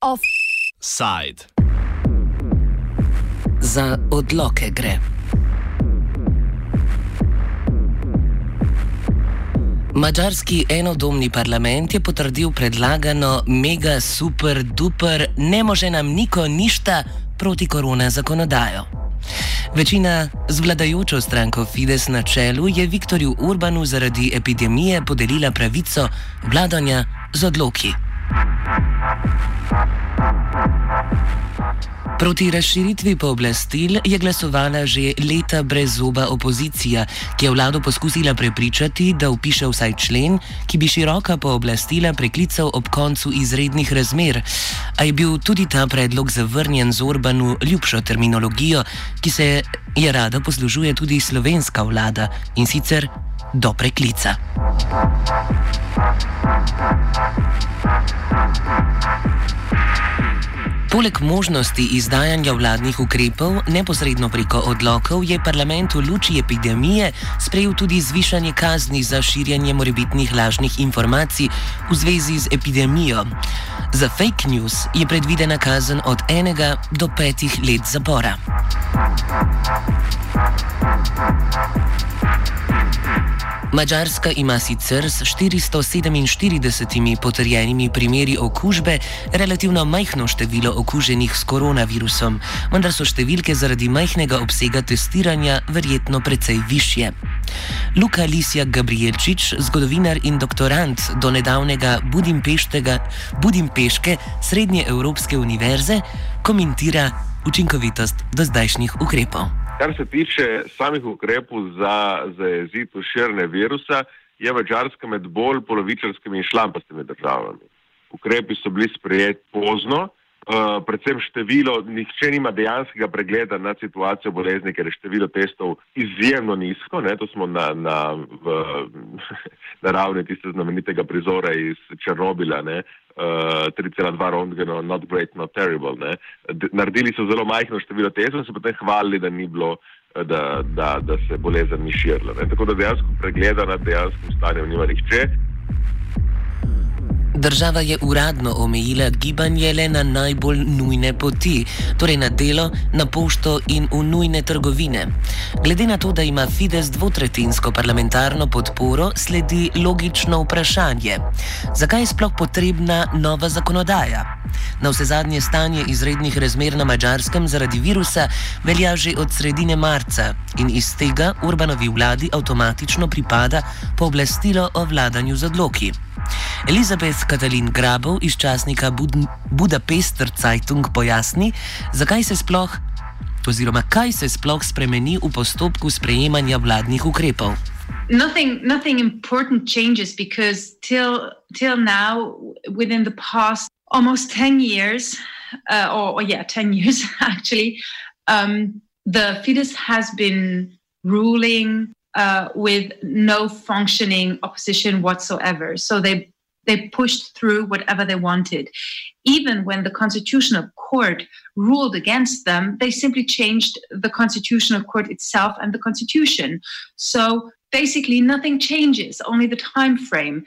Offside. Za odloke gre. Mačarski enodomni parlament je potrdil predlagano mega super duper, ne može nam niko ništa proti korona zakonodajo. Večina z vladajočo stranko Fides na čelu je Viktorju Urbanu zaradi epidemije podelila pravico vladanja z odloki. Proti razširitvi pooblastil je glasovala že leta brez zoba opozicija, ki je vlado poskusila prepričati, da upiše vsaj člen, ki bi široka pooblastila preklical ob koncu izrednih razmer. A je bil tudi ta predlog zavrnjen z Orbanu ljubšo terminologijo, ki se je rada poslužuje tudi slovenska vlada in sicer do preklica. Poleg možnosti izdajanja vladnih ukrepov neposredno preko odlokov je parlament v luči epidemije sprejel tudi zvišanje kazni za širjanje morebitnih lažnih informacij v zvezi z epidemijo. Za fake news je predvidena kazen od enega do petih let zapora. Mačarska ima sicer s 447 potrjenimi primeri okužbe relativno majhno število okuženih s koronavirusom, vendar so številke zaradi majhnega obsega testiranja verjetno precej više. Luka Lisja Gabrielčič, zgodovinar in doktorant do nedavnega Budimpeške Srednje Evropske univerze, komentira učinkovitost do zdajšnjih ukrepov. Kar se tiče samih ukrepov za zajezitev širjenja virusa, je Mačarska med bolj polovičarskimi in šlampastimi državami. Ukrepi so bili sprejeti pozno, uh, predvsem število, nihče nima dejanskega pregleda nad situacijo bolezni, ker je število testov izjemno nizko. Ne, to smo na, na, v, na ravni tiste znamenitega prizora iz Černobila, ne, uh, 3,2 rongeno, not great, not terrible. Ne. Naredili so zelo majhno število testov in se potem hvalili, da ni bilo. Da, da, da se bolezen ni širila. Tako da dejansko pregleda nad dejanskim stanjem nima nihče. Država je uradno omejila gibanje le na najbolj nujne poti, torej na delo, na pošto in v nujne trgovine. Glede na to, da ima Fides dvotretinsko parlamentarno podporo, sledi logično vprašanje: zakaj je sploh potrebna nova zakonodaja? Na vse zadnje stanje izrednih razmer na mačarskem zaradi virusa velja že od sredine marca in iz tega urbanovi vladi avtomatično pripada pooblastilo o vladanju z odloki. Elizabeth Katalin Grabov iz časnika Bud Budapester Zeitung pojasni, zakaj se sploh, oziroma kaj se sploh spremeni v postopku sprejemanja vladnih ukrepov. Nothing, nothing important changes because till till now, within the past almost ten years, uh, or, or yeah, ten years actually, um, the Fidesz has been ruling uh, with no functioning opposition whatsoever. So they they pushed through whatever they wanted. Even when the Constitutional Court ruled against them, they simply changed the Constitutional Court itself and the Constitution. So basically, nothing changes, only the time frame.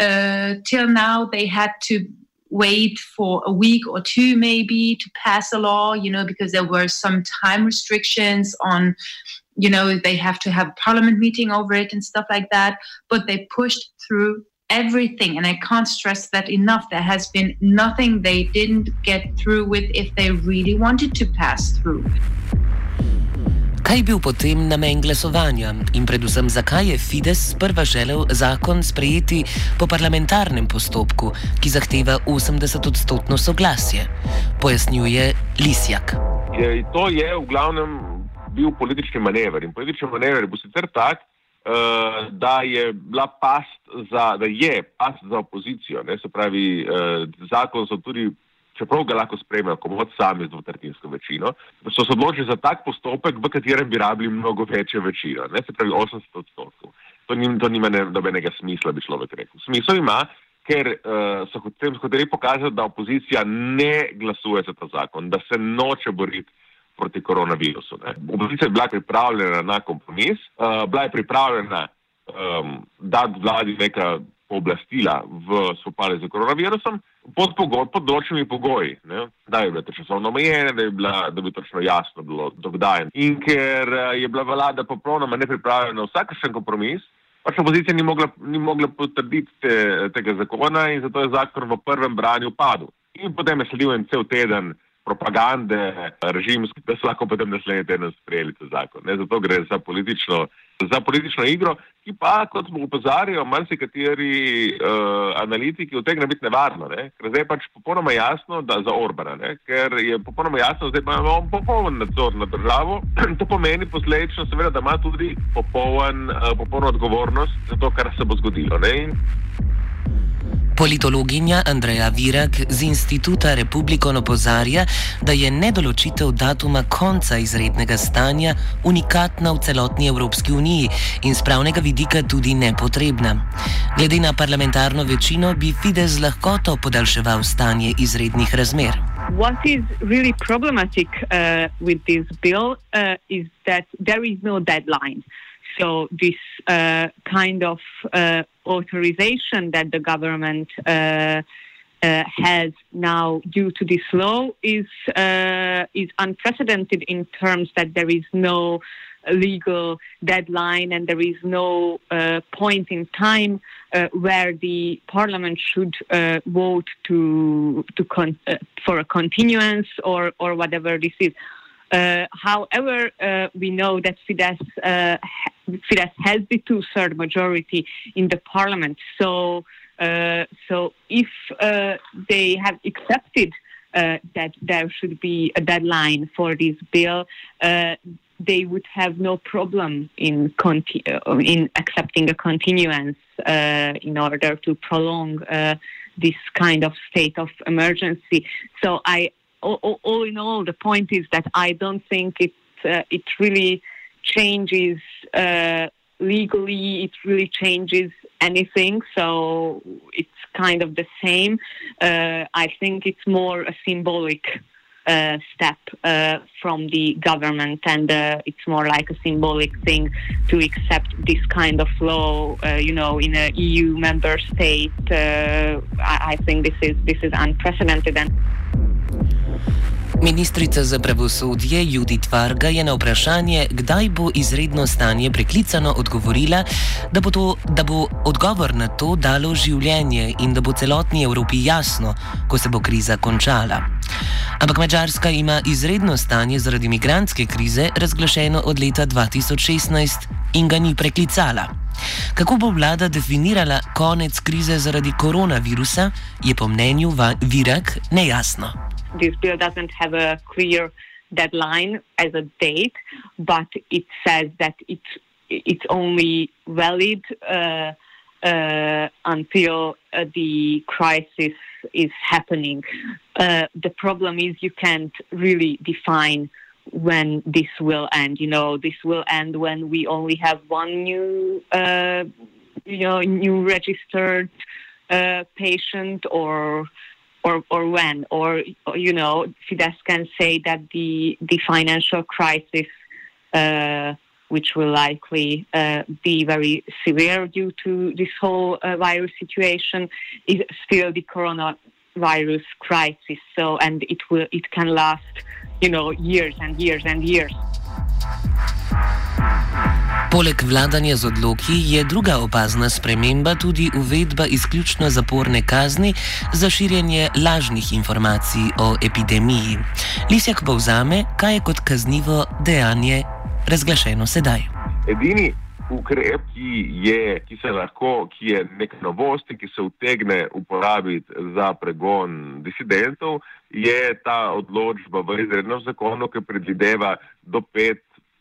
Uh, till now, they had to wait for a week or two, maybe, to pass a law, you know, because there were some time restrictions on you know they have to have a parliament meeting over it and stuff like that but they pushed through everything and i can't stress that enough there has been nothing they didn't get through with if they really wanted to pass through Kaj je bil potem namen glasovanja in predvsem zakaj je Fides sprva želel zakon sprejeti po parlamentarnem postopku, ki zahteva 80-odstotno soglasje? Pojasnjuje Lisjak. Je, to je v glavnem bil politični manever. In politični manever bo sicer tak, da je bila past za, da je past za opozicijo. Ne? Se pravi, uh, zakon so tudi, čeprav ga lahko sprejmejo, kot sami z dvotretinsko večino, so se odločili za tak postopek, v katerem bi rabili mnogo večjo večino, ne? se pravi 80 odstotkov. To, nim, to nima nobenega smisla, bi človek rekel. Smisel ima, ker uh, so hoteli pokazati, da opozicija ne glasuje za ta zakon, da se noče boriti proti koronavirusu. Opozicija je bila pripravljena na kompromis, uh, bila je pripravljena um, dati vladi neka pooblastila v spopadu z koronavirusom pod, pogoj, pod določenimi pogoji, ne? da je bila časovno omejena, da, bila, da bi točno jasno bilo dogdajen. In ker uh, je bila vlada popolnoma nepripravljena na vsakršen kompromis, pač opozicija ni mogla, ni mogla potrditi te, tega zakona in zato je zakon v prvem branju padel. In potem je sledil en cel teden propagande režimske, da so lahko potem naslednji teden sprejeli ta zakon. Ne, zato gre za politično, za politično igro, ki pa, kot smo upozarjali, marsikateri uh, analitiki utegne biti nevarno, ne, ker zdaj je pač popolnoma jasno, da za Orbana, ne, ker je popolnoma jasno, da imamo popoln nadzor nad državo. to pomeni posledično, seveda, da ima tudi popoln, uh, popolno odgovornost za to, kar se bo zgodilo. Ne, in, Politologinja Andreja Virak z Instituta Republikon opozarja, da je nedoločitev datuma konca izrednega stanja unikatna v celotni Evropski uniji in z pravnega vidika tudi nepotrebna. Glede na parlamentarno večino bi Fides lahko podaljševal stanje izrednih razmer. What is really problematic uh, with this bill uh, is that there is no deadline. So this uh, kind of uh, authorization that the government uh, uh has now due to this law is uh, is unprecedented in terms that there is no legal deadline and there is no uh, point in time where the parliament should vote to to for a continuance or or whatever this is. Uh, however, uh, we know that Fidesz, uh, Fidesz has the two-third majority in the parliament. So, uh, so if uh, they have accepted uh, that there should be a deadline for this bill, they would have no problem in conti- in accepting a continuance in order to prolong this kind of state of emergency. So I all, all, in all, the point is that I don't think it uh, it really changes uh, legally. It really changes anything. So it's kind of the same. Uh, I think it's more a symbolic. Uh, step uh, from the government, and uh, it's more like a symbolic thing to accept this kind of law. you know, in a EU member state, I, I, think this is this is unprecedented. And Ministrica za pravosodje Judith Varga je na vprašanje, kdaj bo izredno stanje preklicano, odgovorila, da bo, to, da bo odgovor na to dalo življenje in da bo celotni Evropi jasno, ko se bo kriza končala. Ampak Mačarska ima izredno stanje zaradi imigranske krize razglašeno od leta 2016 in ga ni preklicala. Kako bo vlada definirala konec krize zaradi koronavirusa, je po mnenju Virak nejasno. This bill doesn't have a clear deadline as a date, but it says that it's it's only valid uh, uh, until uh, the crisis is happening. Uh, the problem is you can't really define when this will end. You know, this will end when we only have one new, uh, you know, new registered uh, patient or or, or when, or, you know, Fidesz can say that the, the financial crisis, uh, which will likely uh, be very severe due to this whole uh, virus situation, is still the coronavirus crisis. So, and it will, it can last, you know, years and years and years. Poleg vladanja z odloki je druga opazna sprememba tudi uvedba izključno zaporne kazni za širjenje lažnih informacij o epidemiji. Lisjak povzame, kaj je kot kaznivo dejanje razglašeno sedaj. Edini ukrep, ki je, ki lahko, ki je nek novost in ki se utegne uporabiti za pregon disidentov, je ta odločba v izrednem zakonu, ki predvideva do pet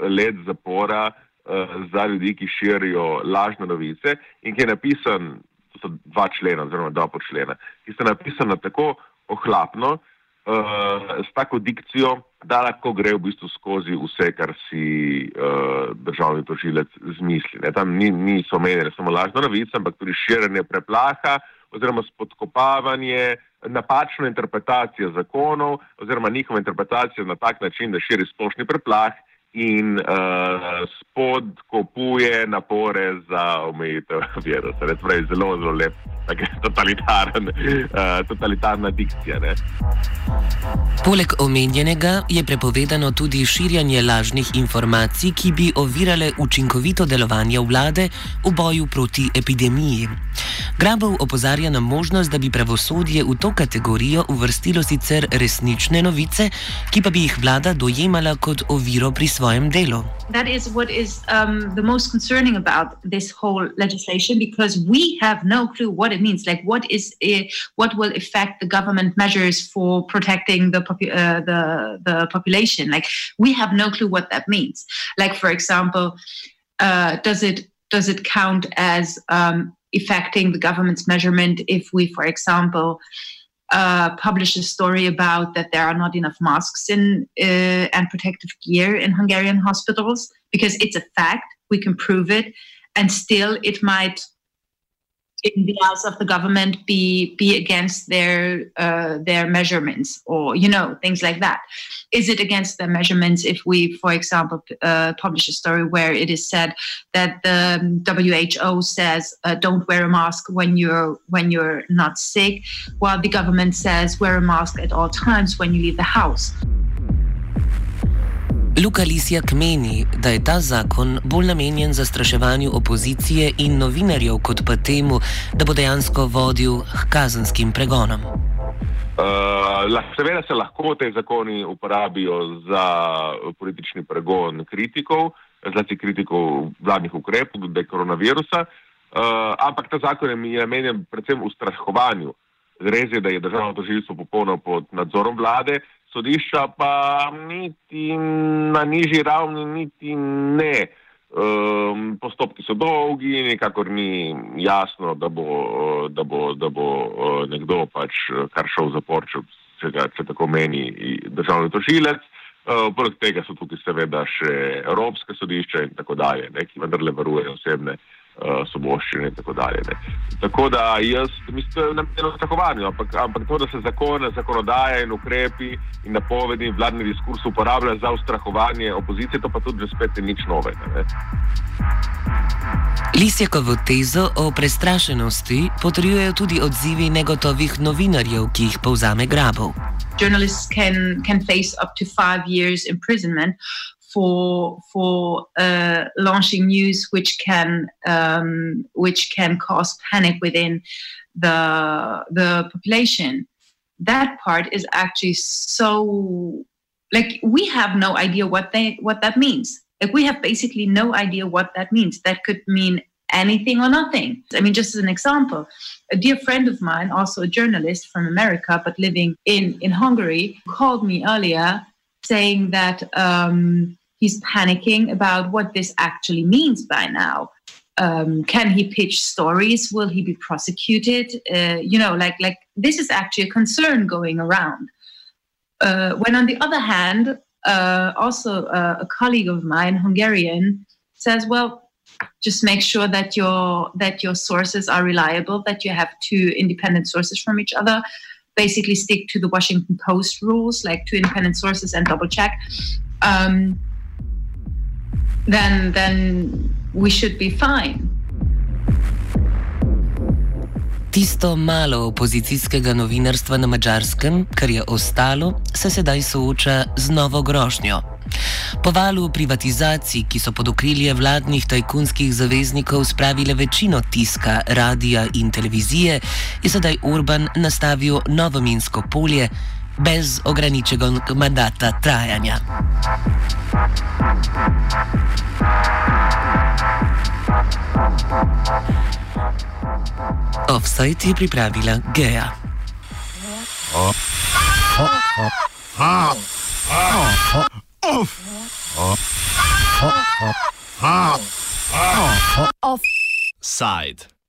let zapora uh, za ljudi, ki širijo lažne novice in ki je napisan, to so dva člena oziroma dva počlena, ki sta napisana tako ohlapno, uh, s tako dikcijo, da lahko gre v bistvu skozi vse, kar si uh, državni tožilec zmisli. Ne? Tam ni, niso omenjene samo lažne novice, ampak tudi širjenje preplaha oziroma spodkopavanje napačno interpretacijo zakonov oziroma njihovo interpretacijo na tak način, da širi splošni preplah in uh, spodkopuje napore za omejitev virusa. Torej, zelo, zelo lep, totalitaren, uh, totalitarna dikcija. Ne? Poleg omenjenega je prepovedano tudi širjanje lažnih informacij, ki bi ovirale učinkovito delovanje vlade v boju proti epidemiji. Grabov opozarja na možnost, da bi pravosodje v to kategorijo uvrstilo sicer resnične novice, ki pa bi jih vlada dojemala kot oviro pri svojem That is what is um, the most concerning about this whole legislation because we have no clue what it means. Like, what is it, what will affect the government measures for protecting uh, the the population? Like, we have no clue what that means. Like, for example, uh, does it does it count as um, affecting the government's measurement if we, for example, uh, publish a story about that there are not enough masks in uh, and protective gear in Hungarian hospitals because it's a fact we can prove it and still it might in the eyes of the government be be against their uh, their measurements or you know things like that is it against their measurements if we for example uh, publish a story where it is said that the who says uh, don't wear a mask when you're when you're not sick while the government says wear a mask at all times when you leave the house Luka Lisjak meni, da je ta zakon bolj namenjen zastraševanju opozicije in novinarjev, kot pa temu, da bo dejansko vodil k kazenskim pregonom. Uh, seveda se lahko te zakoni uporabijo za politični pregon kritikov, zlasti kritikov vladnih ukrepov, tudi koronavirusa, uh, ampak ta zakon je namenjen predvsem ustrahovanju. Res je, da je državno tožilstvo popolno pod nadzorom vlade, sodišča pa niti na nižji ravni, niti ne. Um, postopki so dolgi, nekako ni jasno, da bo, da bo, da bo uh, nekdo pač kar šel v zapor, če, če, če tako meni državni tožilec. Uh, poleg tega so tukaj seveda še Evropske sodišča in tako dalje, ne, ki vendarle varujejo osebne uh, soboščine in tako dalje. Ne. Tako da jaz mislim, da je namenjeno strahovanju, ampak, ampak to, da se zakone, zakonodaje in ukrepi in napovedi in vladni diskurs uporabljajo za ustrahovanje opozicije, to pa tudi že spet ni nič novega. Lisjakovo tezo o prestrašenosti potrjujejo tudi odzivi negotovih novinarjev, ki jih povzame Grabov. Journalists can, can face up to five years imprisonment for for uh, launching news which can um, which can cause panic within the the population. That part is actually so like we have no idea what they what that means. Like we have basically no idea what that means. That could mean anything or nothing. I mean, just as an example, a dear friend of mine, also a journalist from America but living in in Hungary, called me earlier saying that um, he's panicking about what this actually means by now. Um, can he pitch stories? Will he be prosecuted? Uh, you know, like like this is actually a concern going around. Uh, when on the other hand, uh, also uh, a colleague of mine, Hungarian, says, "Well, just make sure that your that your sources are reliable, that you have two independent sources from each other." Basically, stick to the Washington Post rules, like two independent sources and double check. Um, then then we should be fine. Tisto malo opozicijskega novinarstva na mačarskem, kar je ostalo, se sedaj sooča z novo grožnjo. Po valu privatizacij, ki so pod okrilje vladnih tajkunskih zaveznikov spravile večino tiska, radia in televizije, je sedaj Urban nastavil novo minsko polje brez ograničenega mandata trajanja. Offside je pripravila Geja. Offside.